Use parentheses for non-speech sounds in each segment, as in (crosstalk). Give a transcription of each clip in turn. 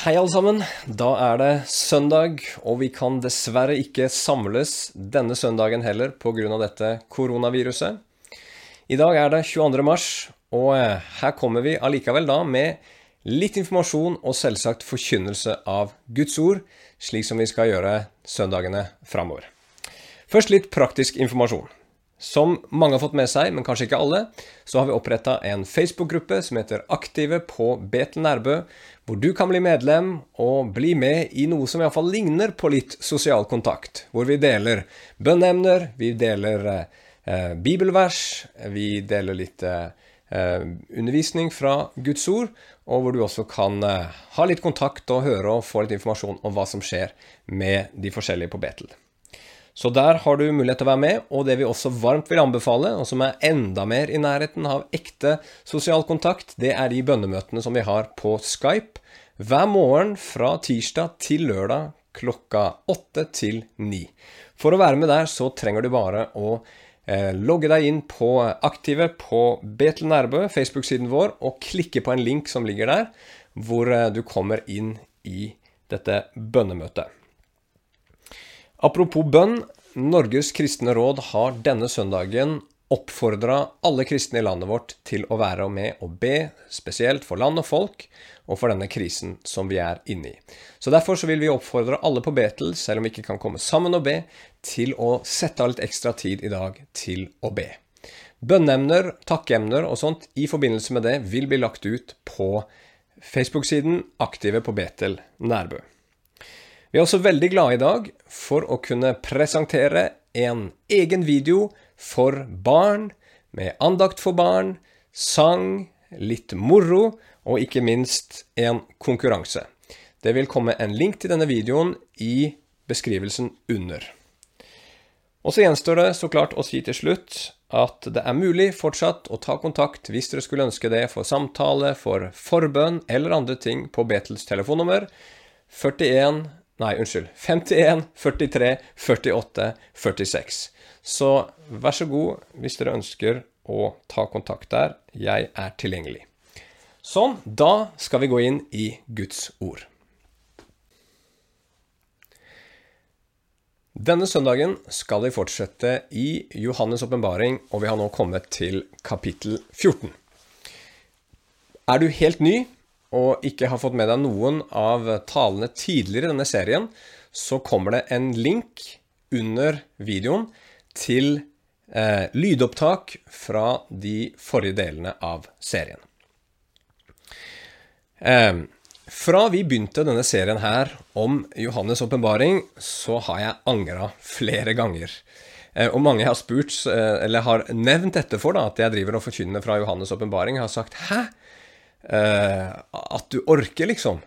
Hei, alle sammen. Da er det søndag, og vi kan dessverre ikke samles denne søndagen heller pga. dette koronaviruset. I dag er det 22. mars, og eh, her kommer vi allikevel da med litt informasjon og selvsagt forkynnelse av Guds ord, slik som vi skal gjøre søndagene framover. Først litt praktisk informasjon. Som mange har fått med seg, men kanskje ikke alle, så har vi oppretta en Facebook-gruppe som heter Aktive på Betel Nærbø, hvor du kan bli medlem og bli med i noe som iallfall ligner på litt sosial kontakt. Hvor vi deler bønneemner, vi deler eh, bibelvers, vi deler litt eh, undervisning fra Guds ord, og hvor du også kan eh, ha litt kontakt og høre og få litt informasjon om hva som skjer med de forskjellige på Betel. Så der har du mulighet til å være med, og det vi også varmt vil anbefale, og som er enda mer i nærheten av ekte sosial kontakt, det er de bønnemøtene som vi har på Skype hver morgen fra tirsdag til lørdag klokka åtte til ni. For å være med der så trenger du bare å eh, logge deg inn på Aktive på Betel Nærbø, Facebook-siden vår, og klikke på en link som ligger der, hvor eh, du kommer inn i dette bønnemøtet. Apropos bønn. Norges kristne råd har denne søndagen oppfordra alle kristne i landet vårt til å være med og be, spesielt for land og folk, og for denne krisen som vi er inne i. Så Derfor så vil vi oppfordre alle på Betel, selv om vi ikke kan komme sammen og be, til å sette av litt ekstra tid i dag til å be. Bønneemner, takkeemner og sånt i forbindelse med det vil bli lagt ut på Facebook-siden Aktive på Betel Nærbø. Vi er også veldig glade i dag for å kunne presentere en egen video for barn, med andakt for barn, sang, litt moro og ikke minst en konkurranse. Det vil komme en link til denne videoen i beskrivelsen under. Og så gjenstår det så klart å si til slutt at det er mulig fortsatt å ta kontakt hvis dere skulle ønske det for samtale, for forbønn eller andre ting på Betels telefonnummer 41 Nei, unnskyld. 51, 43, 48, 46. Så vær så god hvis dere ønsker å ta kontakt der. Jeg er tilgjengelig. Sånn, da skal vi gå inn i Guds ord. Denne søndagen skal vi fortsette i Johannes' åpenbaring, og vi har nå kommet til kapittel 14. Er du helt ny, og ikke har fått med deg noen av talene tidligere i denne serien, så kommer det en link under videoen til eh, lydopptak fra de forrige delene av serien. Eh, fra vi begynte denne serien her om Johannes' åpenbaring, så har jeg angra flere ganger. Eh, og mange har spurt, eh, eller har nevnt dette for, da, at jeg driver og forkynner fra Johannes' åpenbaring, har sagt 'hæ'? Eh, at du orker, liksom.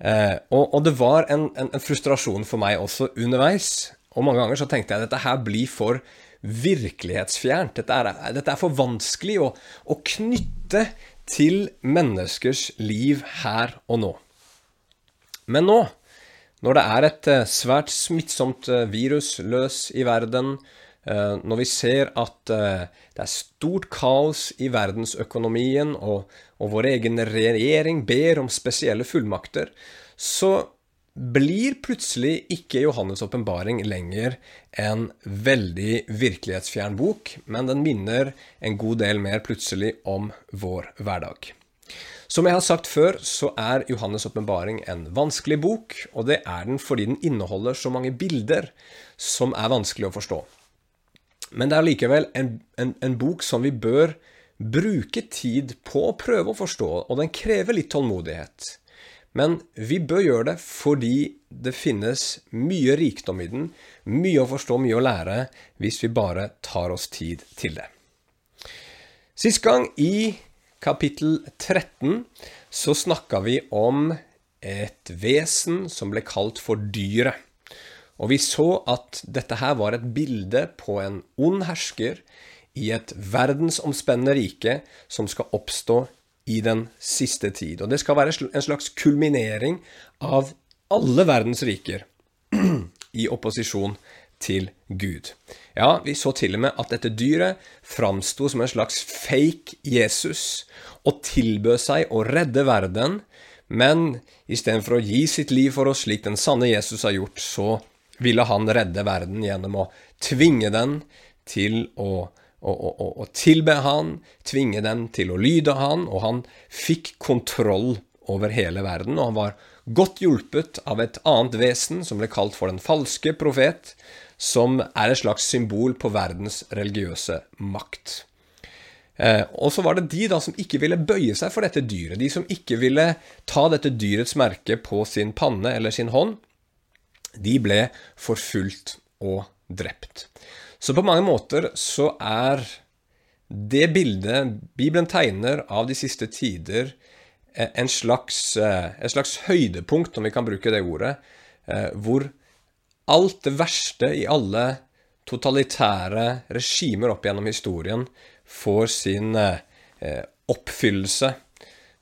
Eh, og, og, det var en, en, en, frustrasjon for meg også underveis. Og mange ganger så tenkte jeg at dette her blir for virkelighetsfjernt. Dette er, dette er for vanskelig å, å, knytte til menneskers liv her og nå. Men nå, når det er et eh, svært smittsomt virus løs i verden, Eh, når vi ser at eh, det er stort kaos i verdensøkonomien, og, og vår egen regjering ber om spesielle fullmakter, så blir plutselig ikke Johannes' åpenbaring lenger en veldig virkelighetsfjern bok, men den minner en god del mer plutselig om vår hverdag. Som jeg har sagt før, så er Johannes' åpenbaring en vanskelig bok, og det er den fordi den inneholder så mange bilder som er vanskelig å forstå. Men det er likevel en, en, en, bok som vi bør bruke tid på å prøve å forstå, og den krever litt tålmodighet. Men vi bør gjøre det fordi det finnes mye rikdom i den, mye å forstå, mye å lære, hvis vi bare tar oss tid til det. Sist gang, i kapittel 13, så snakka vi om et vesen som ble kalt for dyret. Og vi så at dette her var et bilde på en ond hersker i et verdensomspennende rike som skal oppstå i den siste tid. Og det skal være en slags kulminering av alle verdens riker i opposisjon til Gud. Ja, vi så til og med at dette dyret framsto som en slags fake Jesus og tilbød seg å redde verden Men istedenfor å gi sitt liv for oss slik den sanne Jesus har gjort, så ville han redde verden gjennom å tvinge den til å, å, å, å tilbe han, tvinge dem til å lyde han, og han fikk kontroll over hele verden, og han var godt hjulpet av et annet vesen som ble kalt for den falske profet, som er et slags symbol på verdens religiøse makt. Eh, og så var det de da som ikke ville bøye seg for dette dyret, de som ikke ville ta dette dyrets merke på sin panne eller sin hånd, de ble forfulgt og drept. Så på mange måter så er det bildet Bibelen tegner av de siste tider, eh, en slags, eh, et slags høydepunkt, om vi kan bruke det ordet, hvor alt det verste i alle totalitære regimer opp gjennom historien får sin eh, oppfyllelse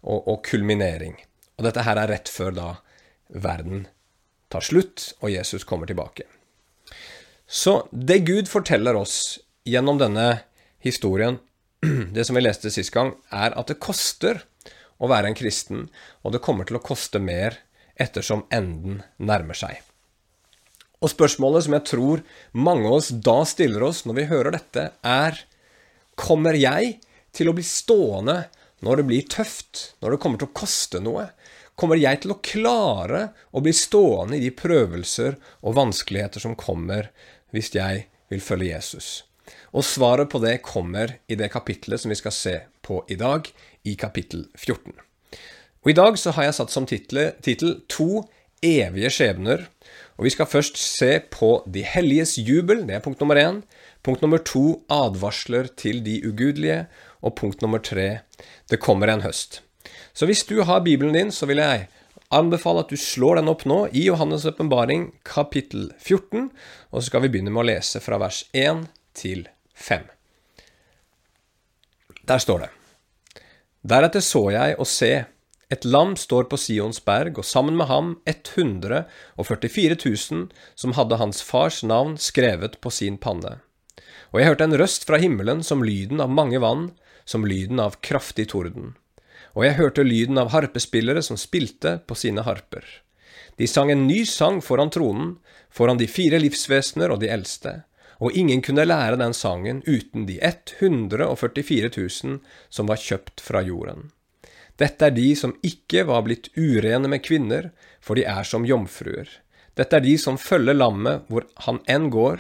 og, og, kulminering. Og dette her er rett før da verden tar slutt, og Jesus kommer tilbake. Så det Gud forteller oss gjennom denne historien, (clears throat) det som vi leste sist gang, er at det koster å være en kristen, og det kommer til å koste mer ettersom enden nærmer seg. Og spørsmålet som jeg tror mange av oss da stiller oss når vi hører dette, er Kommer jeg til å bli stående når det blir tøft, når det kommer til å koste noe? Kommer jeg til å klare å bli stående i de prøvelser og vanskeligheter som kommer hvis jeg vil følge Jesus? Og svaret på det kommer i det kapitlet som vi skal se på i dag, i kapittel 14. Og I dag så har jeg satt som tittel To evige skjebner. Og Vi skal først se på de helliges jubel, det er punkt nummer én. Punkt nummer to advarsler til de ugudelige. Og punkt nummer tre det kommer en høst. Så hvis du har Bibelen din, så vil jeg anbefale at du slår den opp nå i Johannes' åpenbaring kapittel 14, og så skal vi begynne med å lese fra vers 1 til 5. Der står det. Deretter så jeg og se, et lam står på Sions berg, og sammen med ham 144 000 som hadde hans fars navn skrevet på sin panne. Og jeg hørte en røst fra himmelen som lyden av mange vann, som lyden av kraftig torden. Og jeg hørte lyden av harpespillere som spilte på sine harper. De sang en ny sang foran tronen, foran de fire livsvesener og de eldste, og ingen kunne lære den sangen uten de 144 000 som var kjøpt fra jorden. Dette er de som ikke var blitt urene med kvinner, for de er som jomfruer. Dette er de som følger lammet hvor han enn går,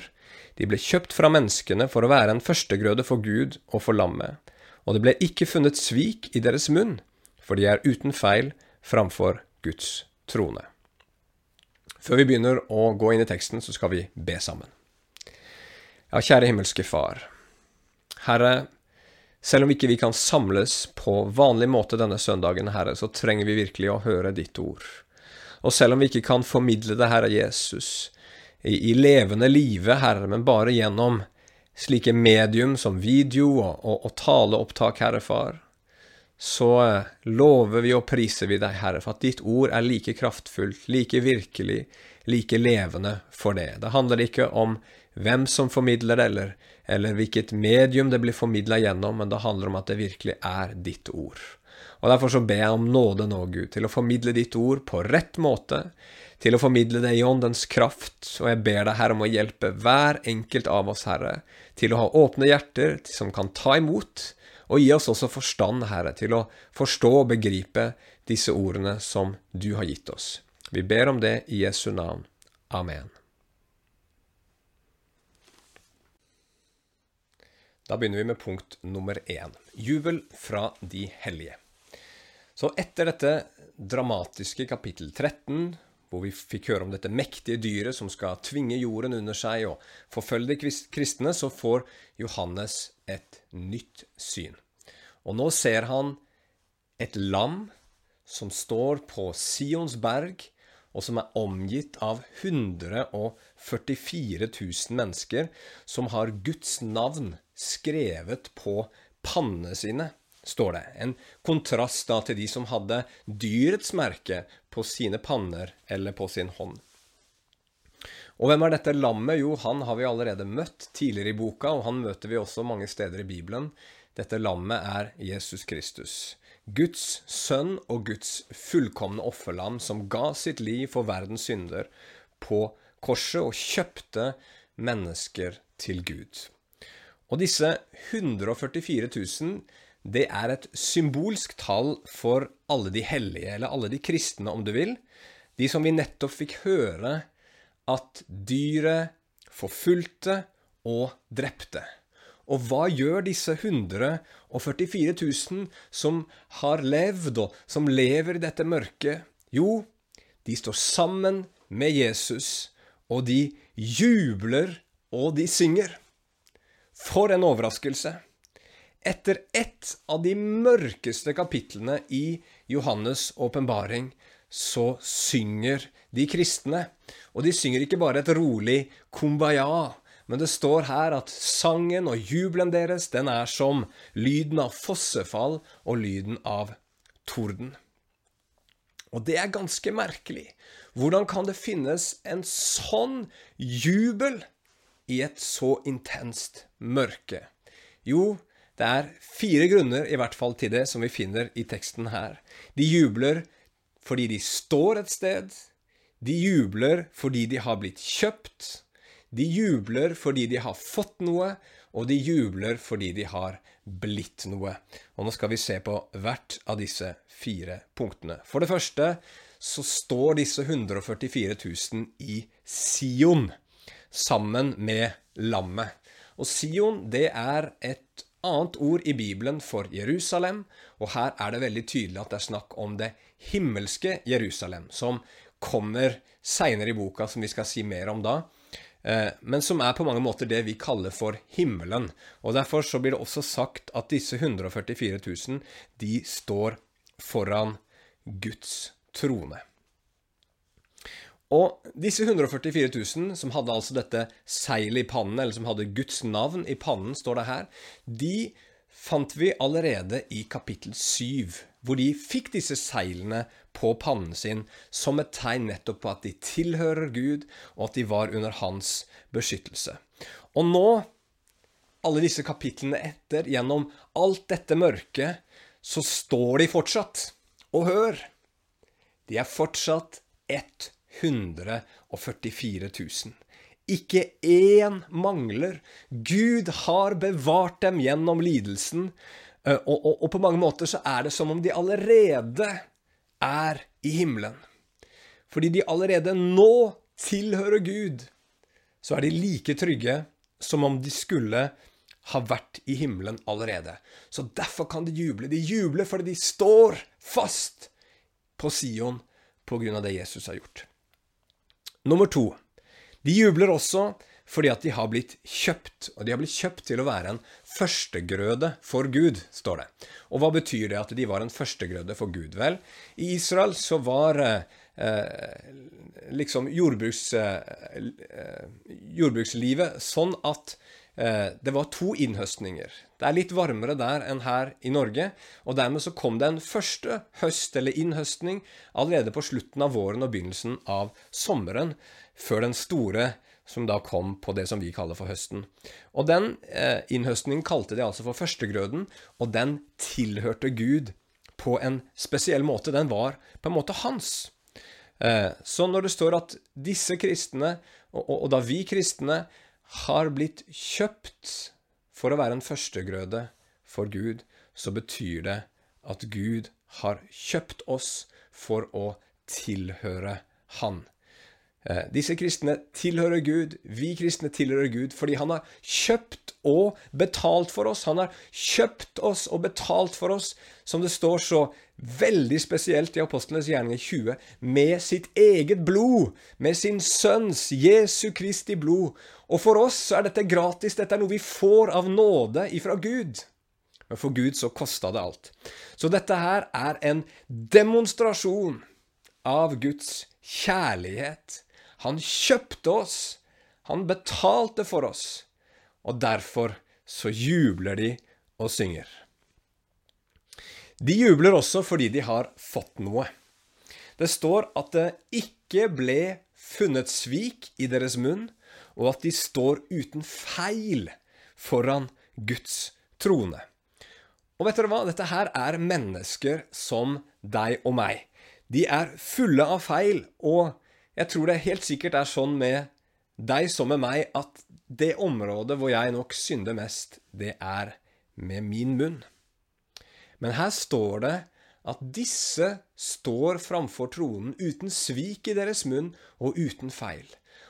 de ble kjøpt fra menneskene for å være en førstegrøde for Gud og for lammet, og det ble ikke funnet svik i deres munn, for de er uten feil framfor Guds trone. Før vi begynner å gå inn i teksten, så skal vi be sammen. Ja, kjære himmelske Far. Herre, selv om ikke vi kan samles på vanlig måte denne søndagen, Herre, så trenger vi virkelig å høre ditt ord. Og selv om vi ikke kan formidle det, Herre Jesus, i, i levende live, Herre, men bare gjennom slike medium som video og, og, og taleopptak, Herre Far, så eh, lover vi og priser vi deg, Herre, for at ditt ord er like kraftfullt, like virkelig, like levende for det. Det handler ikke om hvem som formidler det, eller, eller hvilket medium det blir formidla gjennom, men det handler om at det virkelig er ditt ord. Og Derfor så ber jeg om nåde nå, Gud, til å formidle ditt ord på rett måte, til å formidle det i åndens kraft, og jeg ber deg, Herre, om å hjelpe hver enkelt av oss, Herre, til å ha åpne hjerter som kan ta imot, og gi oss også forstand, Herre, til å forstå og begripe disse ordene som du har gitt oss. Vi ber om det i Jesu navn. Amen. Da begynner vi med punkt nummer én. Jubel fra de hellige. Så etter dette dramatiske kapittel 13, hvor vi fikk høre om dette mektige dyret som skal tvinge jorden under seg og forfølge de kristne, så får Johannes et nytt syn. Og nå ser han et lam som står på Sions berg, og som er omgitt av 144 000 mennesker som har Guds navn skrevet på pannene sine står det. En kontrast da til de som hadde dyrets merke på sine panner eller på sin hånd. Og hvem er dette lammet? Jo, han har vi allerede møtt tidligere i boka, og han møter vi også mange steder i Bibelen. Dette lammet er Jesus Kristus. Guds sønn og Guds fullkomne offerlam som ga sitt liv for verdens synder på korset og kjøpte mennesker til Gud. Og disse 144 000, det er et symbolsk tall for alle de hellige, eller alle de kristne, om du vil. De som vi nettopp fikk høre at dyret forfulgte og drepte. Og hva gjør disse 144 000 som har levd, og som lever i dette mørket? Jo, de står sammen med Jesus, og de jubler, og de synger. For en overraskelse! Etter ett av de mørkeste kapitlene i Johannes' åpenbaring, så synger de kristne. Og de synger ikke bare et rolig kumbaya, men det står her at sangen og jubelen deres, den er som lyden av fossefall og lyden av torden. Og det er ganske merkelig. Hvordan kan det finnes en sånn jubel i et så intenst mørke? Jo, det er fire grunner i hvert fall til det som vi finner i teksten her. De jubler fordi de står et sted. De jubler fordi de har blitt kjøpt. De jubler fordi de har fått noe, og de jubler fordi de har blitt noe. Og nå skal vi se på hvert av disse fire punktene. For det første så står disse 144 000 i Sion, sammen med lammet. Og Sion, det er et annet ord i Bibelen for Jerusalem, og her er det veldig tydelig at det er snakk om det himmelske Jerusalem, som kommer seinere i boka, som vi skal si mer om da, eh, men som er på mange måter det vi kaller for himmelen. Og Derfor så blir det også sagt at disse 144 000, de står foran Guds trone. Og disse 144 000, som hadde altså dette seilet i pannen, eller som hadde Guds navn i pannen, står det her, de fant vi allerede i kapittel 7, hvor de fikk disse seilene på pannen sin som et tegn nettopp på at de tilhører Gud, og at de var under hans beskyttelse. Og nå, alle disse kapitlene etter, gjennom alt dette mørket, så står de fortsatt. Og hør! De er fortsatt 144 000. Ikke én mangler. Gud har bevart dem gjennom lidelsen, eh, og, og, og, på mange måter så er det som om de allerede er i himmelen. Fordi de allerede nå tilhører Gud, så er de like trygge som om de skulle ha vært i himmelen allerede. Så derfor kan de juble. De jubler fordi de står fast på Sion på grunn av det Jesus har gjort. Nummer to. De jubler også fordi at de har blitt kjøpt, og de har blitt kjøpt til å være en førstegrøde for Gud, står det. Og hva betyr det at de var en førstegrøde for Gud? Vel, i Israel så var eh, liksom jordbruks, eh, jordbrukslivet sånn at eh, det var to innhøstninger. Det er litt varmere der enn her i Norge, og dermed så kom det en første høst eller innhøstning allerede på slutten av våren og begynnelsen av sommeren, før den store som da kom på det som vi kaller for høsten. Og den eh, innhøstningen kalte de altså for førstegrøden, og den tilhørte Gud på en spesiell måte. Den var på en måte hans. Eh, så når det står at disse kristne, og, og, og da vi kristne, har blitt kjøpt for å være en førstegrøde for Gud, så betyr det at Gud har kjøpt oss for å tilhøre Han. Eh, disse kristne tilhører Gud, vi kristne tilhører Gud fordi han har kjøpt og betalt for oss. Han har kjøpt oss og betalt for oss, som det står så veldig spesielt i Apostlenes gjerninger 20, med sitt eget blod, med sin sønns, Jesu Kristi blod. Og for oss så er dette gratis, dette er noe vi får av nåde ifra Gud. Men for Gud så kosta det alt. Så dette her er en demonstrasjon av Guds kjærlighet han kjøpte oss. Han betalte for oss. Og derfor så jubler de og synger. De jubler også fordi de har fått noe. Det står at det ikke ble funnet svik i deres munn, og at de står uten feil foran Guds trone. Og vet dere hva? Dette her er mennesker som deg og meg. De er fulle av feil, og jeg tror det helt sikkert er sånn med deg som med meg at det området hvor jeg nok synder mest, det er med min munn. Men her står det at disse står framfor tronen uten svik i deres munn og uten feil.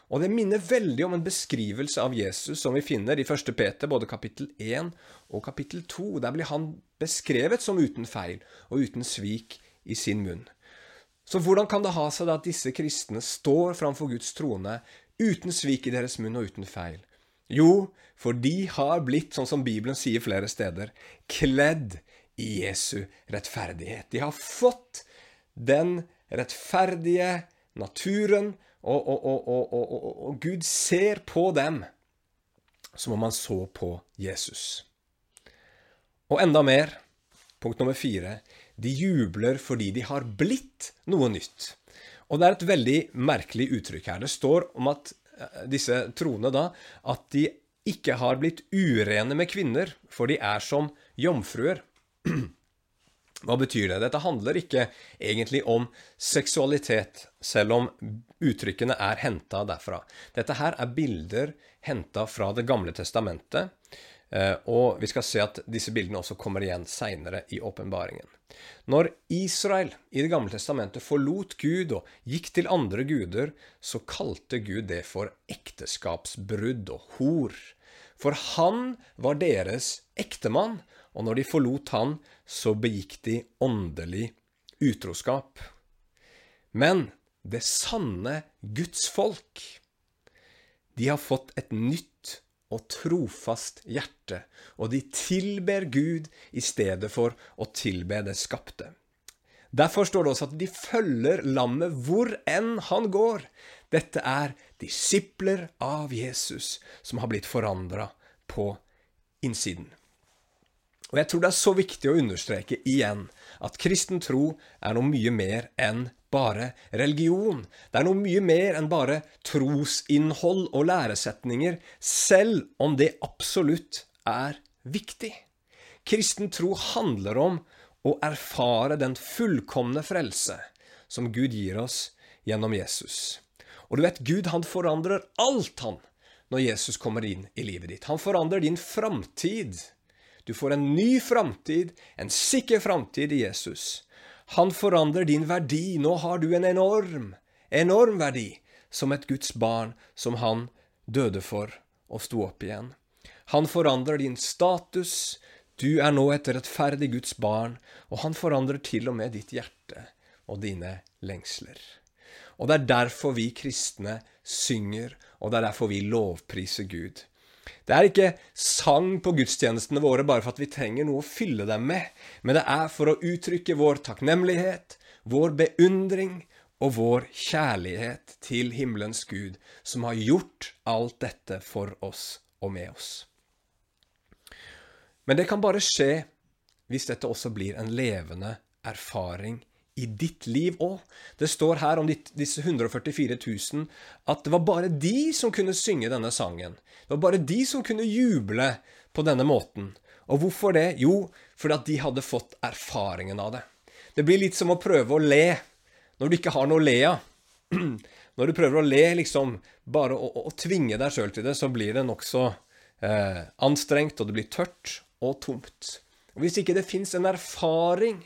Og det minner veldig om en beskrivelse av Jesus som vi finner i 1. Peter, både kapittel 1 og kapittel 2. Der blir han beskrevet som uten feil og uten svik i sin munn. Så hvordan kan det ha seg da at disse kristne står framfor Guds trone uten svik i deres munn og uten feil? Jo, for de har blitt, sånn som Bibelen sier flere steder, kledd i Jesu rettferdighet. De har fått den rettferdige naturen, og, og, og, og, Gud ser på dem som om han så på Jesus. Og enda mer, punkt nummer fire, de jubler fordi de har blitt noe nytt. Og det er et veldig merkelig uttrykk her. Det står om at eh, disse troende da, at de ikke har blitt urene med kvinner, for de er som jomfruer. (clears throat) Hva betyr det? Dette handler ikke egentlig om seksualitet, selv om uttrykkene er henta derfra. Dette her er bilder henta fra Det gamle testamentet, og vi skal se at disse bildene også kommer igjen seinere i åpenbaringen. Når Israel i Det gamle testamentet forlot Gud og gikk til andre guder, så kalte Gud det for ekteskapsbrudd og hor. For han var deres ektemann, og når de forlot han, så begikk de åndelig utroskap. Men det sanne Guds folk, de har fått et nytt og trofast hjerte, og de tilber Gud i stedet for å tilbe det skapte. Derfor står det også at de følger lammet hvor enn han går. Dette er disipler av Jesus som har blitt forandra på innsiden. Og jeg tror det er så viktig å understreke igjen at kristen tro er noe mye mer enn bare religion. Det er noe mye mer enn bare trosinnhold og læresetninger, selv om det absolutt er viktig. Kristen tro handler om å erfare den fullkomne frelse som Gud gir oss gjennom Jesus. Og du vet, Gud han forandrer alt, han, når Jesus kommer inn i livet ditt. Han forandrer din framtid. Du får en ny framtid, en sikker framtid i Jesus. Han forandrer din verdi. Nå har du en enorm, enorm verdi som et Guds barn som han døde for og sto opp igjen. Han forandrer din status. Du er nå et rettferdig Guds barn, og han forandrer til og med ditt hjerte og dine lengsler. Og det er derfor vi kristne synger, og det er derfor vi lovpriser Gud. Det er ikke sang på gudstjenestene våre bare for at vi trenger noe å fylle dem med, men det er for å uttrykke vår takknemlighet, vår beundring og vår kjærlighet til himmelens Gud, som har gjort alt dette for oss og med oss. Men det kan bare skje hvis dette også blir en levende erfaring i ditt liv òg. Det står her om disse 144 000 at det var bare de som kunne synge denne sangen. Det var bare de som kunne juble på denne måten. Og hvorfor det? Jo, fordi at de hadde fått erfaringen av det. Det blir litt som å prøve å le når du ikke har noe å le av. (clears throat) Når du prøver å le, liksom, bare å, å tvinge deg sjøl til det, så blir det nokså eh, anstrengt, og det blir tørt og tomt. Og Hvis ikke det fins en erfaring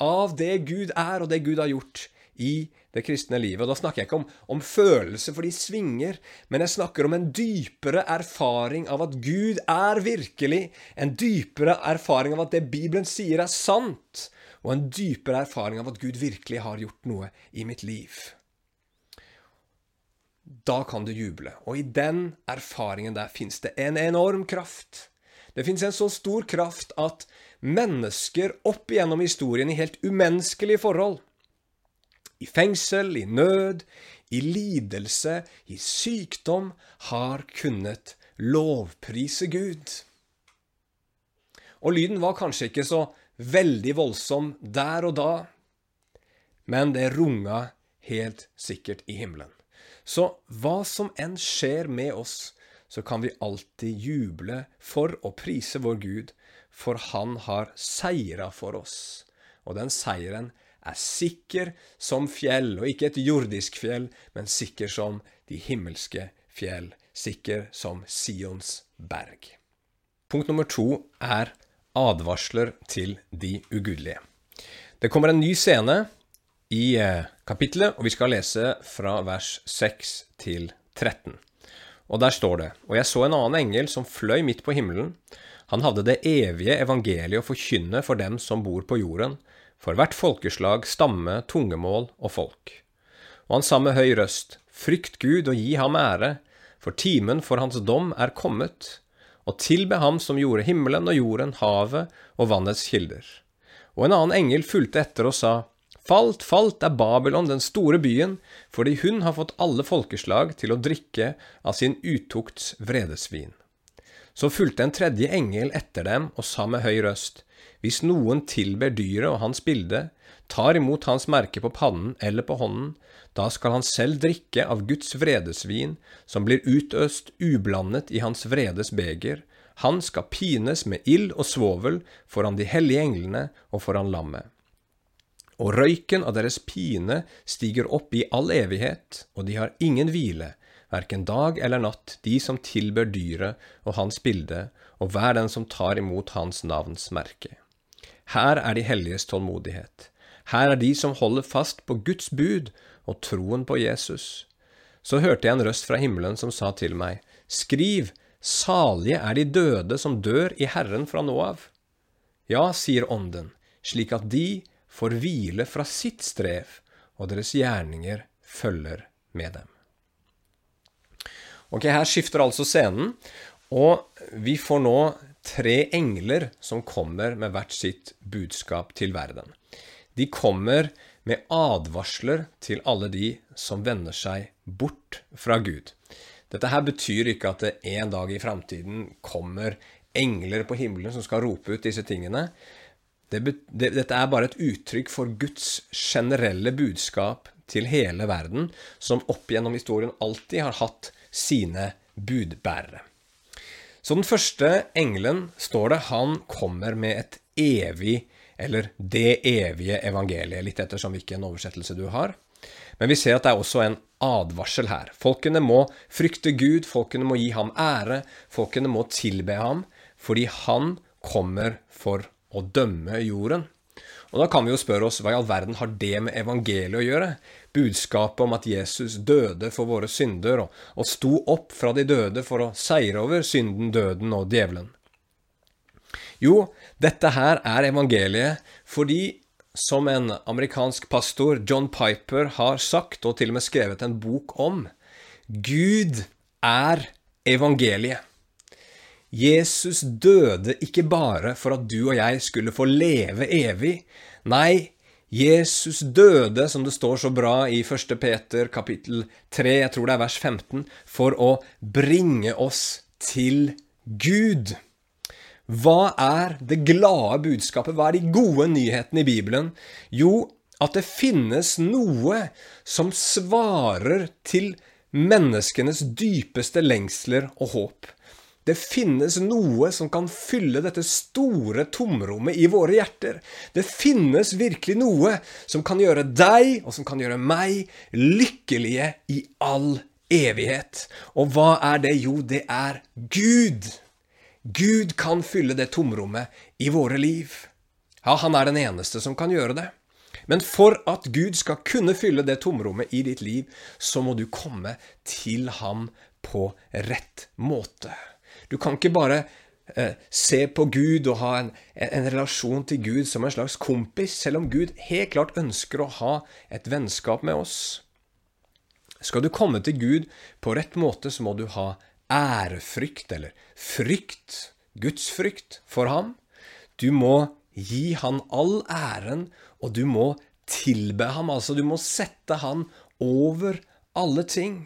av det Gud er, og det Gud har gjort i det kristne livet. Og Da snakker jeg ikke om, om følelser, for de svinger, men jeg snakker om en dypere erfaring av at Gud er virkelig, en dypere erfaring av at det Bibelen sier, er sant, og en dypere erfaring av at Gud virkelig har gjort noe i mitt liv. Da kan du juble, og i den erfaringen der fins det en enorm kraft. Det fins en så stor kraft at mennesker opp igjennom historien i helt umenneskelige forhold i fengsel, i nød, i lidelse, i sykdom, har kunnet lovprise Gud. Og lyden var kanskje ikke så veldig voldsom der og da, men det runga helt sikkert i himmelen. Så hva som enn skjer med oss, så kan vi alltid juble for å prise vår Gud, for Han har seira for oss. Og den seieren er sikker som fjell, og ikke et jordisk fjell, men sikker som de himmelske fjell, sikker som Sions berg. Punkt nummer to er advarsler til de ugudelige. Det kommer en ny scene i eh, kapittelet, og vi skal lese fra vers 6 til 13. Og der står det, Og jeg så en annen engel som fløy midt på himmelen. Han hadde det evige evangeliet å forkynne for dem som bor på jorden, for hvert folkeslag, stamme, tungemål og folk. Og han sa med høy røst, Frykt Gud og gi ham ære, for timen for hans dom er kommet, og tilbe ham som gjorde himmelen og jorden, havet og vannets kilder. Og en annen engel fulgte etter og sa, Falt, falt er Babylon, den store byen, fordi hun har fått alle folkeslag til å drikke av sin utukts vredesvin. Så fulgte en tredje engel etter dem og sa med høy røst, Hvis noen tilber dyret og hans bilde, tar imot hans merke på pannen eller på hånden, da skal han selv drikke av Guds vredesvin, som blir utøst ublandet i hans vredes beger. Han skal pines med ild og svovel foran de hellige englene og foran lammet. Og røyken av deres pine stiger opp i all evighet, og de har ingen hvile, verken dag eller natt, de som tilber dyret og hans bilde, og hver den som tar imot hans navns merke. Her er de helliges tålmodighet. Her er de som holder fast på Guds bud og troen på Jesus. Så hørte jeg en røst fra himmelen som sa til meg, Skriv, salige er de døde som dør i Herren fra nå av. Ja, sier Ånden, slik at de får hvile fra sitt strev, og deres gjerninger følger med dem. Ok, Her skifter altså scenen, og vi får nå tre engler som kommer med hvert sitt budskap til verden. De kommer med advarsler til alle de som vender seg bort fra Gud. Dette her betyr ikke at det en dag i framtiden kommer engler på himmelen som skal rope ut disse tingene. Det, det, dette er bare et uttrykk for Guds generelle budskap til hele verden, som opp gjennom historien alltid har hatt sine budbærere. Så den første engelen, står det, han kommer med et evig eller det evige evangeliet, litt ettersom hvilken oversettelse du har. Men vi ser at det er også en advarsel her. Folkene må frykte Gud, folkene må gi ham ære, folkene må tilbe ham, fordi han kommer for å dømme jorden. Og Da kan vi jo spørre oss hva i all verden har det med evangeliet å gjøre? Budskapet om at Jesus døde for våre synder og, og sto opp fra de døde for å seire over synden, døden og djevelen. Jo, dette her er evangeliet fordi, som en amerikansk pastor, John Piper, har sagt, og til og med skrevet en bok om, Gud er evangeliet. Jesus døde ikke bare for at du og jeg skulle få leve evig. Nei, Jesus døde, som det står så bra i 1. Peter kapittel 3, jeg tror det er vers 15, for å bringe oss til Gud. Hva er det glade budskapet? Hva er de gode nyhetene i Bibelen? Jo, at det finnes noe som svarer til menneskenes dypeste lengsler og håp. Det finnes noe som kan fylle dette store tomrommet i våre hjerter. Det finnes virkelig noe som kan gjøre deg, og som kan gjøre meg, lykkelige i all evighet. Og hva er det? Jo, det er Gud. Gud kan fylle det tomrommet i våre liv. Ja, han er den eneste som kan gjøre det. Men for at Gud skal kunne fylle det tomrommet i ditt liv, så må du komme til ham på rett måte. Du kan ikke bare eh, se på Gud og ha en, en, relasjon til Gud som en slags kompis, selv om Gud helt klart ønsker å ha et vennskap med oss. Skal du komme til Gud på rett måte, så må du ha ærefrykt eller frykt, gudsfrykt, for ham. Du må gi han all æren, og du må tilbe ham. Altså, du må sette han over alle ting.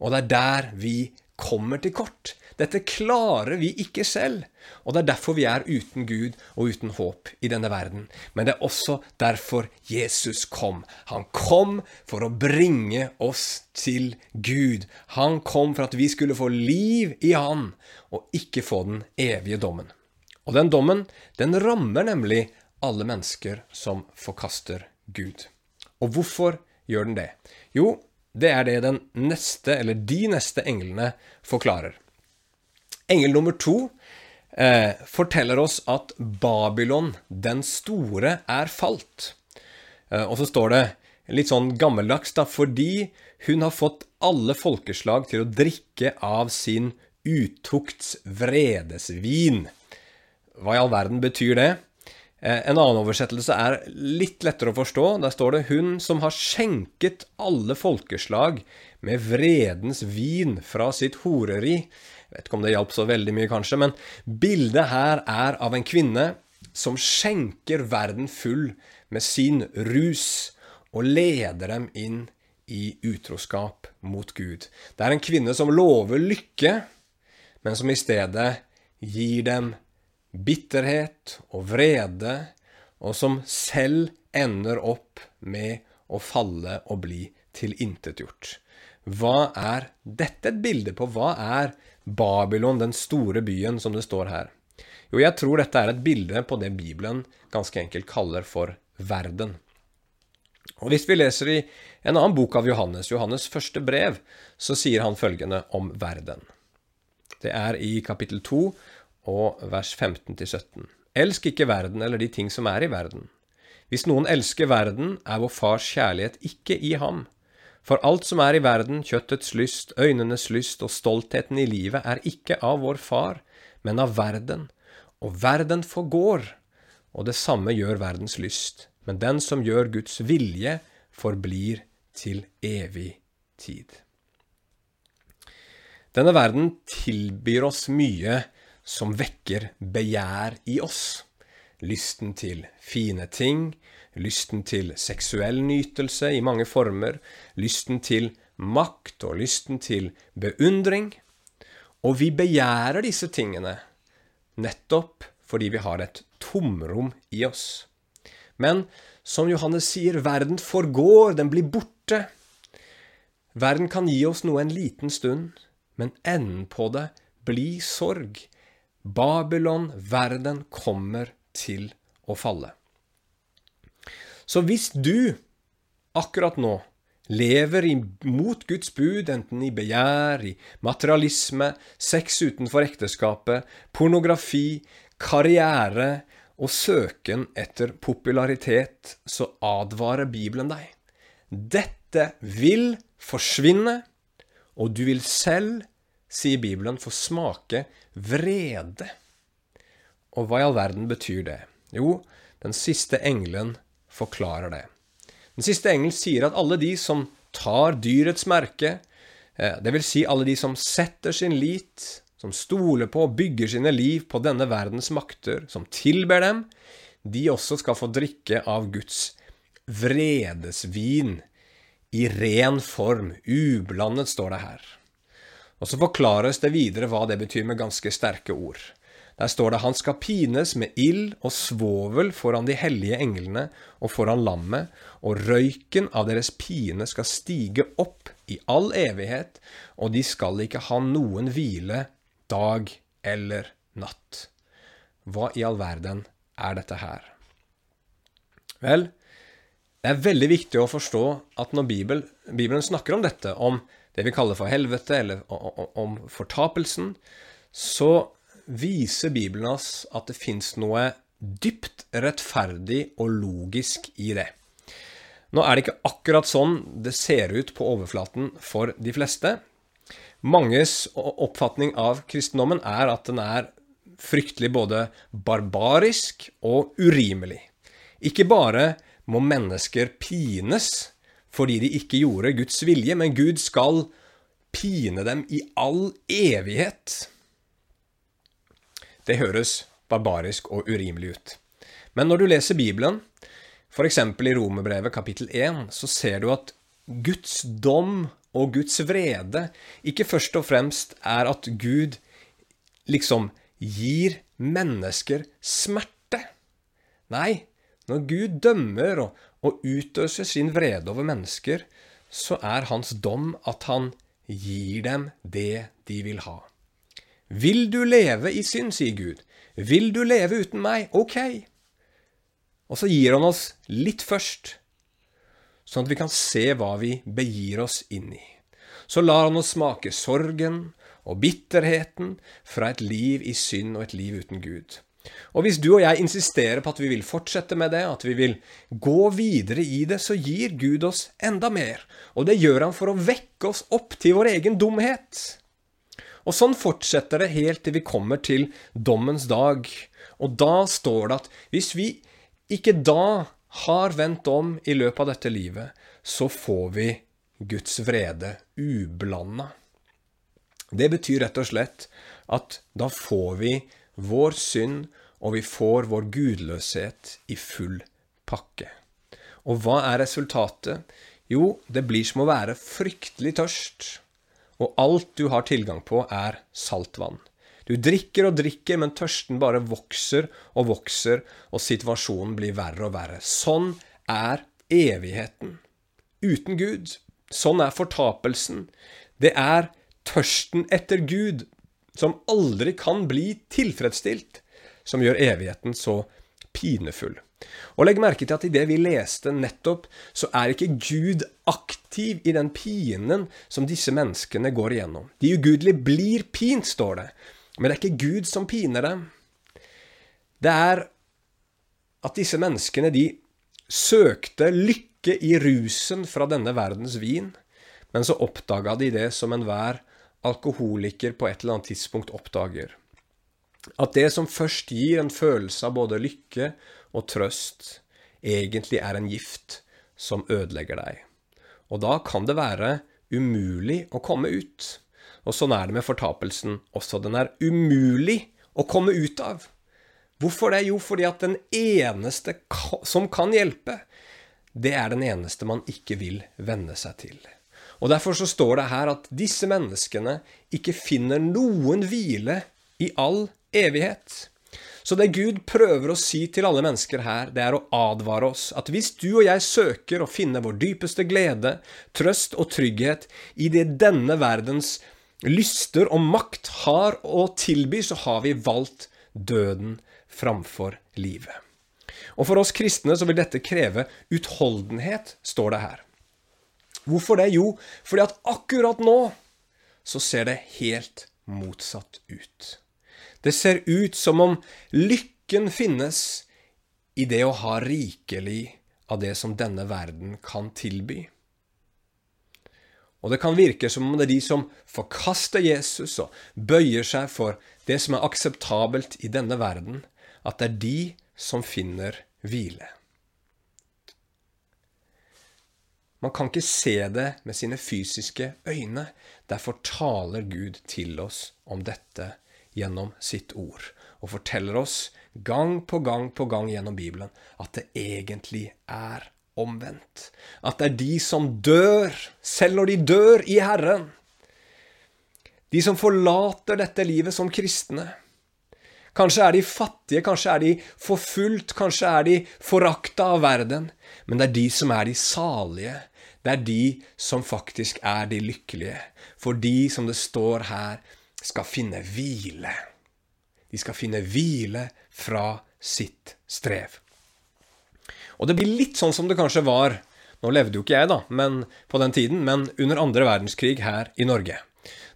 Og det er der vi kommer til kort. Dette klarer vi ikke selv. Og det er derfor vi er uten Gud og uten håp i denne verden. Men det er også derfor Jesus kom. Han kom for å bringe oss til Gud. Han kom for at vi skulle få liv i Han, og ikke få den evige dommen. Og den dommen, den rammer nemlig alle mennesker som forkaster Gud. Og hvorfor gjør den det? Jo, det er det den neste, eller de neste englene forklarer. Engel nummer to eh, forteller oss at Babylon den store er falt. Eh, og så står det litt sånn gammeldags, da, fordi hun har fått alle folkeslag til å drikke av sin utukts vredesvin. Hva i all verden betyr det? Eh, en annen oversettelse er litt lettere å forstå. Der står det 'Hun som har skjenket alle folkeslag med vredens vin fra sitt horeri'. Jeg vet ikke om det hjalp så veldig mye, kanskje, men bildet her er av en kvinne som skjenker verden full med sin rus, og leder dem inn i utroskap mot Gud. Det er en kvinne som lover lykke, men som i stedet gir dem bitterhet og vrede, og som selv ender opp med å falle og bli tilintetgjort. Hva er dette et bilde på? Hva er Babylon, den store byen, som det står her? Jo, jeg tror dette er et bilde på det Bibelen ganske enkelt kaller for verden. Og Hvis vi leser i en annen bok av Johannes, Johannes første brev, så sier han følgende om verden. Det er i kapittel 2 og vers 15-17. Elsk ikke verden eller de ting som er i verden. Hvis noen elsker verden, er vår Fars kjærlighet ikke i ham. For alt som er i verden, kjøttets lyst, øynenes lyst og stoltheten i livet, er ikke av vår Far, men av verden. Og verden forgår, og det samme gjør verdens lyst. Men den som gjør Guds vilje, forblir til evig tid. Denne verden tilbyr oss mye som vekker begjær i oss. Lysten til fine ting, lysten til seksuell nytelse i mange former, lysten til makt og lysten til beundring. Og vi begjærer disse tingene nettopp fordi vi har et tomrom i oss. Men som Johannes sier, verden forgår, den blir borte. Verden kan gi oss noe en liten stund, men enden på det blir sorg, Babylon, verden, kommer til å falle. Så hvis du akkurat nå lever mot Guds bud, enten i begjær, i materialisme, sex utenfor ekteskapet, pornografi, karriere og søken etter popularitet, så advarer Bibelen deg. Dette vil forsvinne, og du vil selv sier Bibelen, få smake vrede. Og hva i all verden betyr det? Jo, den siste engelen forklarer det. Den siste engel sier at alle de som tar dyrets merke, dvs. det vil si alle de som setter sin lit, som stoler på og bygger sine liv på denne verdens makter, som tilber dem, de også skal få drikke av Guds vredesvin i ren form, ublandet, står det her. Og så forklares det videre hva det betyr med ganske sterke ord. Der står det han skal pines med ild og svovel foran de hellige englene og foran lammet, og røyken av deres pine skal stige opp i all evighet, og de skal ikke ha noen hvile dag eller natt. Hva i all verden er dette her? Vel, det er veldig viktig å forstå at når Bibelen, Bibelen snakker om dette, om det vi kaller for helvete, eller om fortapelsen, så viser Bibelen oss at det fins noe dypt rettferdig og logisk i det. Nå er det ikke akkurat sånn det ser ut på overflaten for de fleste. Manges oppfatning av kristendommen er at den er fryktelig både barbarisk og urimelig. Ikke bare må mennesker pines fordi de ikke gjorde Guds vilje, men Gud skal pine dem i all evighet. Det høres barbarisk og urimelig ut. Men når du leser Bibelen, f.eks. i Romerbrevet kapittel 1, så ser du at Guds dom og Guds vrede ikke først og fremst er at Gud liksom gir mennesker smerte. Nei, når Gud dømmer og, og utøser sin vrede over mennesker, så er hans dom at han gir dem det de vil ha. Vil du leve i synd, sier Gud. Vil du leve uten meg? Ok. Og så gir han oss litt først, sånn at vi kan se hva vi begir oss inn i. Så lar han oss smake sorgen og bitterheten fra et liv i synd og et liv uten Gud. Og hvis du og jeg insisterer på at vi vil fortsette med det, at vi vil gå videre i det, så gir Gud oss enda mer. Og det gjør han for å vekke oss opp til vår egen dumhet. Og sånn fortsetter det helt til vi kommer til dommens dag. Og da står det at hvis vi ikke da har vendt om i løpet av dette livet, så får vi Guds vrede ublanda. Det betyr rett og slett at da får vi vår synd, og vi får vår gudløshet i full pakke. Og hva er resultatet? Jo, det blir som å være fryktelig tørst, og alt du har tilgang på, er saltvann. Du drikker og drikker, men tørsten bare vokser og vokser, og situasjonen blir verre og verre. Sånn er evigheten. Uten Gud. Sånn er fortapelsen. Det er tørsten etter Gud, som aldri kan bli tilfredsstilt, som gjør evigheten så pinefull. Og legg merke til at i det vi leste nettopp, så er ikke Gud aktiv i den pinen som disse menneskene går igjennom. De ugudelige blir pint, står det, men det er ikke Gud som piner dem. Det er at disse menneskene, de søkte lykke i rusen fra denne verdens vin, men så oppdaga de det som enhver alkoholiker på et eller annet tidspunkt oppdager. At det som først gir en følelse av både lykke og trøst, egentlig er en gift som ødelegger deg. Og da kan det være umulig å komme ut. Og sånn er det med fortapelsen også. Den er umulig å komme ut av. Hvorfor det? Jo, fordi at den eneste som kan hjelpe, det er den eneste man ikke vil venne seg til. Og Derfor så står det her at disse menneskene ikke finner noen hvile i all evighet. Så det Gud prøver å si til alle mennesker her, det er å advare oss at hvis du og jeg søker å finne vår dypeste glede, trøst og trygghet i det denne verdens lyster og makt har å tilby, så har vi valgt døden framfor livet. Og for oss kristne så vil dette kreve utholdenhet, står det her. Hvorfor det? Jo, fordi at akkurat nå så ser det helt motsatt ut. Det ser ut som om lykken finnes i det å ha rikelig av det som denne verden kan tilby. Og det kan virke som om det er de som forkaster Jesus og bøyer seg for det som er akseptabelt i denne verden, at det er de som finner hvile. Man kan ikke se det med sine fysiske øyne. Derfor taler Gud til oss om dette gjennom sitt ord, og forteller oss gang på gang på gang gjennom Bibelen at det egentlig er omvendt. At det er de som dør, selv når de dør i Herren. De som forlater dette livet som kristne. Kanskje er de fattige, kanskje er de forfulgt, kanskje er de forakta av verden. Men det er de som er de salige. Det er de som faktisk er de lykkelige. For de, som det står her, skal finne hvile. De skal finne hvile fra sitt strev. Og det blir litt sånn som det kanskje var Nå levde jo ikke jeg, da, men på den tiden, men under andre verdenskrig her i Norge.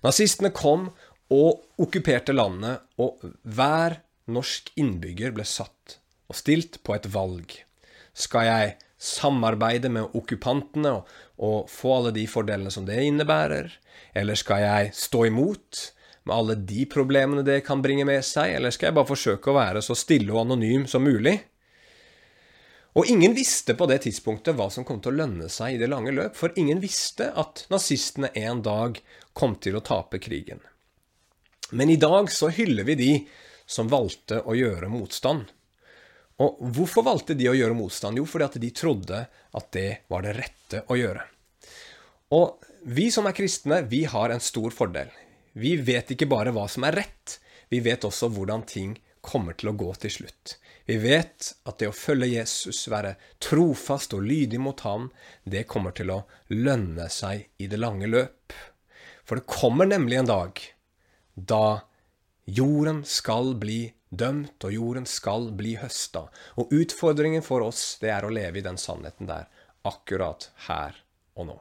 Nazistene kom og okkuperte landet, og hver norsk innbygger ble satt og stilt på et valg. Skal jeg samarbeide med okkupantene og, og få alle de fordelene som det innebærer? Eller skal jeg stå imot med alle de problemene det kan bringe med seg, eller skal jeg bare forsøke å være så stille og anonym som mulig? Og ingen visste på det tidspunktet hva som kom til å lønne seg i det lange løp, for ingen visste at nazistene en dag kom til å tape krigen. Men i dag så hyller vi de som valgte å gjøre motstand. Og hvorfor valgte de å gjøre motstand? Jo, fordi at de trodde at det var det rette å gjøre. Og vi som er kristne, vi har en stor fordel. Vi vet ikke bare hva som er rett, vi vet også hvordan ting kommer til å gå til slutt. Vi vet at det å følge Jesus, være trofast og lydig mot ham, det kommer til å lønne seg i det lange løp. For det kommer nemlig en dag da jorden skal bli dømt, og jorden skal bli høsta. Og utfordringen for oss, det er å leve i den sannheten der, akkurat her og nå.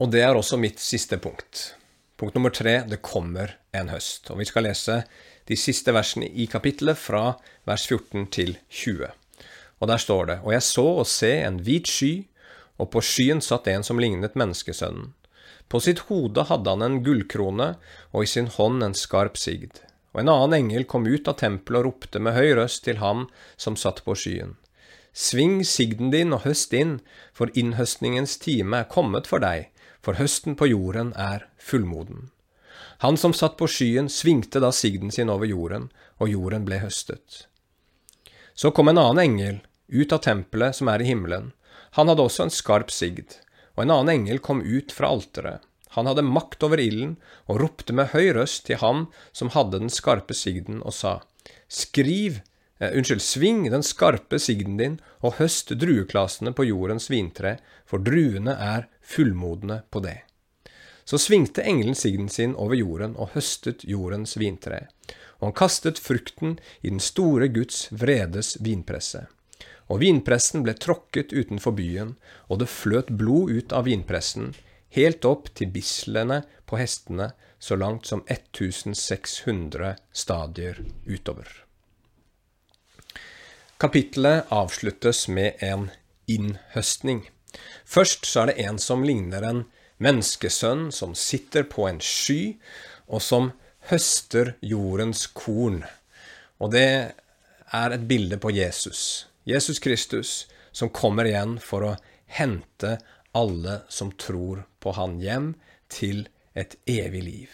Og det er også mitt siste punkt. Punkt nummer tre det kommer en høst. Og vi skal lese de siste versene i kapittelet fra vers 14 til 20. Og der står det, Og jeg så og se en hvit sky, og på skyen satt en som lignet menneskesønnen. På sitt hode hadde han en gullkrone, og i sin hånd en skarp sigd. Og en annen engel kom ut av tempelet og ropte med høy røst til ham som satt på skyen. Sving sigden din og høst inn, for innhøstningens time er kommet for deg, for høsten på jorden er fullmoden. Han som satt på skyen, svingte da sigden sin over jorden, og jorden ble høstet. Så kom en annen engel ut av tempelet som er i himmelen. Han hadde også en skarp sigd, og en annen engel kom ut fra alteret. Han hadde makt over ilden og ropte med høy røst til ham som hadde den skarpe sigden, og sa, Skriv, eh, unnskyld, sving den skarpe sigden din og høst drueklasene på jordens vintre, for druene er fullmodne på det. Så svingte engelen signen sin over jorden og høstet jordens vintre, og han kastet frukten i den store Guds vredes vinpresse. Og vinpressen ble tråkket utenfor byen, og det fløt blod ut av vinpressen, helt opp til bislene på hestene, så langt som 1600 stadier utover. Kapittelet avsluttes med en innhøstning. Først så er det en som ligner en menneskesønn som sitter på en sky, og som høster jordens korn. Og det er et bilde på Jesus. Jesus Kristus som kommer igjen for å hente alle som tror på Han hjem til et evig liv.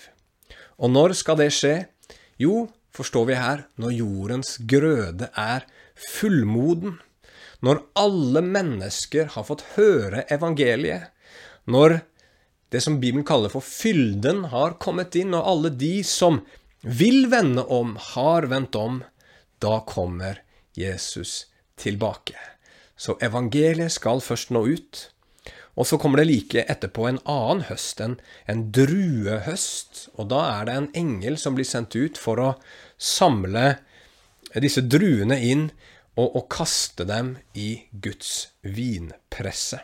Og når skal det skje? Jo, forstår vi her, når jordens grøde er fullmoden. Når alle mennesker har fått høre evangeliet. Når det som Bibelen kaller for fylden, har kommet inn, og alle de som vil vende om, har vendt om, da kommer Jesus tilbake. Så evangeliet skal først nå ut. Og så kommer det like etterpå en annen høst, en, en druehøst. Og da er det en engel som blir sendt ut for å samle disse druene inn og, og kaste dem i Guds vinpresse.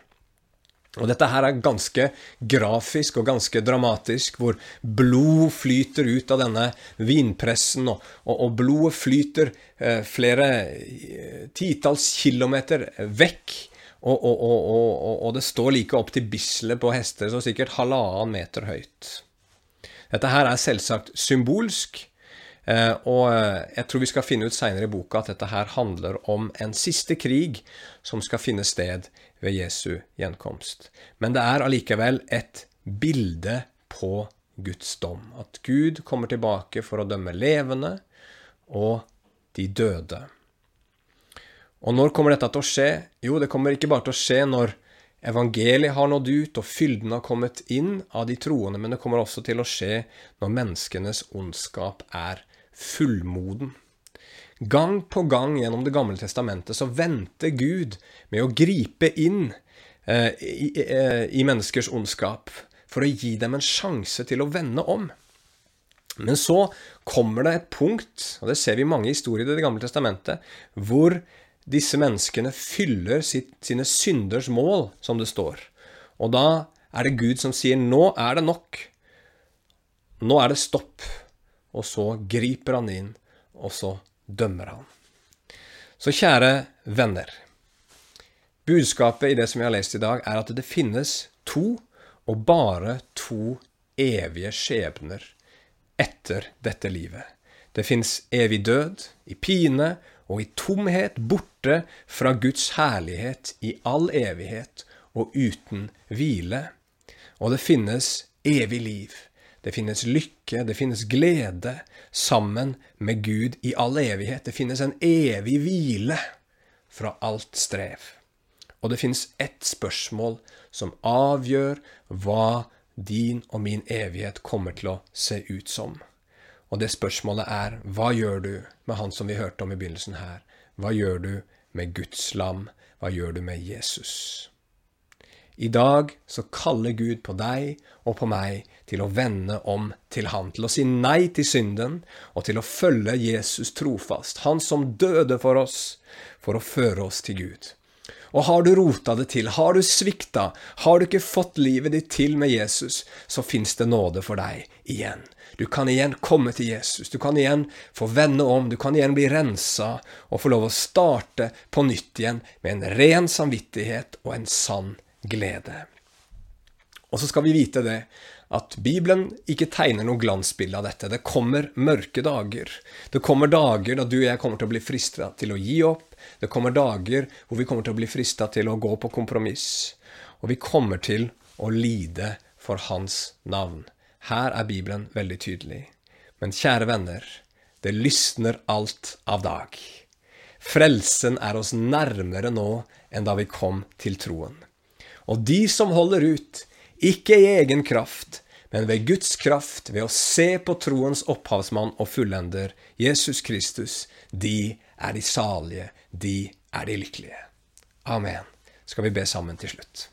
Og dette her er ganske grafisk og ganske dramatisk, hvor blod flyter ut av denne vinpressen, og, og, og blodet flyter eh, flere eh, titalls kilometer vekk. Og, og, det står like opp til bislet på hester, så sikkert halvannen meter høyt. Dette her er selvsagt symbolsk, og eh, jeg tror vi skal finne ut seinere i boka at dette her handler om en siste krig som skal finne sted ved Jesu gjenkomst. Men det er allikevel et bilde på Guds dom. At Gud kommer tilbake for å dømme levende og de døde. Og når kommer dette til å skje? Jo, det kommer ikke bare til å skje når evangeliet har nådd ut og fylden har kommet inn av de troende, men det kommer også til å skje når menneskenes ondskap er fullmoden. Gang på gang gjennom Det gamle testamentet så venter Gud med å gripe inn eh, i, eh, i, menneskers ondskap for å gi dem en sjanse til å vende om. Men så kommer det et punkt, og det ser vi i mange historier i Det gamle testamentet, hvor disse menneskene fyller sitt, sine synders mål, som det står. Og da er det Gud som sier 'nå er det nok'. Nå er det stopp. Og så griper han inn, og så dømmer han. Så kjære venner. Budskapet i det som vi har lest i dag, er at det finnes to, og bare to, evige skjebner etter dette livet. Det fins evig død, i pine og i tomhet, borte fra Guds herlighet i all evighet og uten hvile. Og det finnes evig liv det finnes lykke, det finnes glede sammen med Gud i all evighet. Det finnes en evig hvile fra alt strev. Og det finnes ett spørsmål som avgjør hva din og min evighet kommer til å se ut som. Og det spørsmålet er, hva gjør du med han som vi hørte om i begynnelsen her? Hva gjør du med Guds lam? Hva gjør du med Jesus? I dag så kaller Gud på deg og på meg til å vende om til Han, til å si nei til synden og til å følge Jesus trofast, Han som døde for oss, for å føre oss til Gud. Og har du rota det til, har du svikta, har du ikke fått livet ditt til med Jesus, så fins det nåde for deg igjen. Du kan igjen komme til Jesus, du kan igjen få vende om, du kan igjen bli rensa og få lov å starte på nytt igjen med en ren samvittighet og en sann glede. Og så skal vi vite det, at Bibelen ikke tegner noe glansbilde av dette. Det kommer mørke dager. Det kommer dager da du og jeg kommer til å bli frista til å gi opp. Det kommer dager hvor vi kommer til å bli frista til å gå på kompromiss. Og vi kommer til å lide for Hans navn. Her er Bibelen veldig tydelig. Men kjære venner, det lysner alt av dag. Frelsen er oss nærmere nå enn da vi kom til troen. Og de som holder ut, ikke i egen kraft, men ved Guds kraft, ved å se på troens opphavsmann og fullender, Jesus Kristus, de er de salige, de er de lykkelige. Amen. Skal vi be sammen til slutt.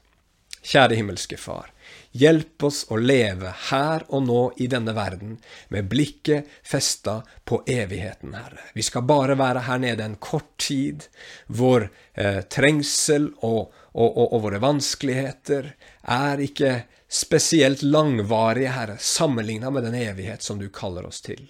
Kjære himmelske Far. Hjelp oss å leve her og nå i denne verden med blikket festa på evigheten, Herre. Vi skal bare være her nede en kort tid, hvor eh, trengsel og, og, og, og våre vanskeligheter er ikke spesielt langvarige, Herre, sammenligna med den evighet som du kaller oss til.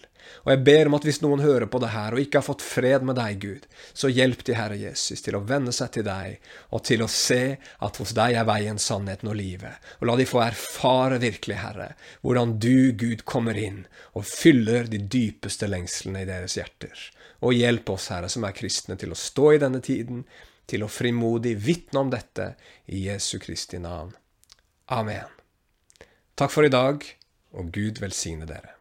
Og jeg ber om at hvis noen hører på det her og ikke har fått fred med deg, Gud, så hjelp de, Herre Jesus, til å venne seg til deg, og til å se at hos deg er veien, sannheten og livet. Og la de få erfare virkelig, Herre, hvordan du, Gud, kommer inn og fyller de dypeste lengslene i deres hjerter. Og hjelp oss, Herre, som er kristne, til å stå i denne tiden, til å frimodig vitne om dette i Jesu Kristi navn. Amen. Takk for i dag, og Gud velsigne dere.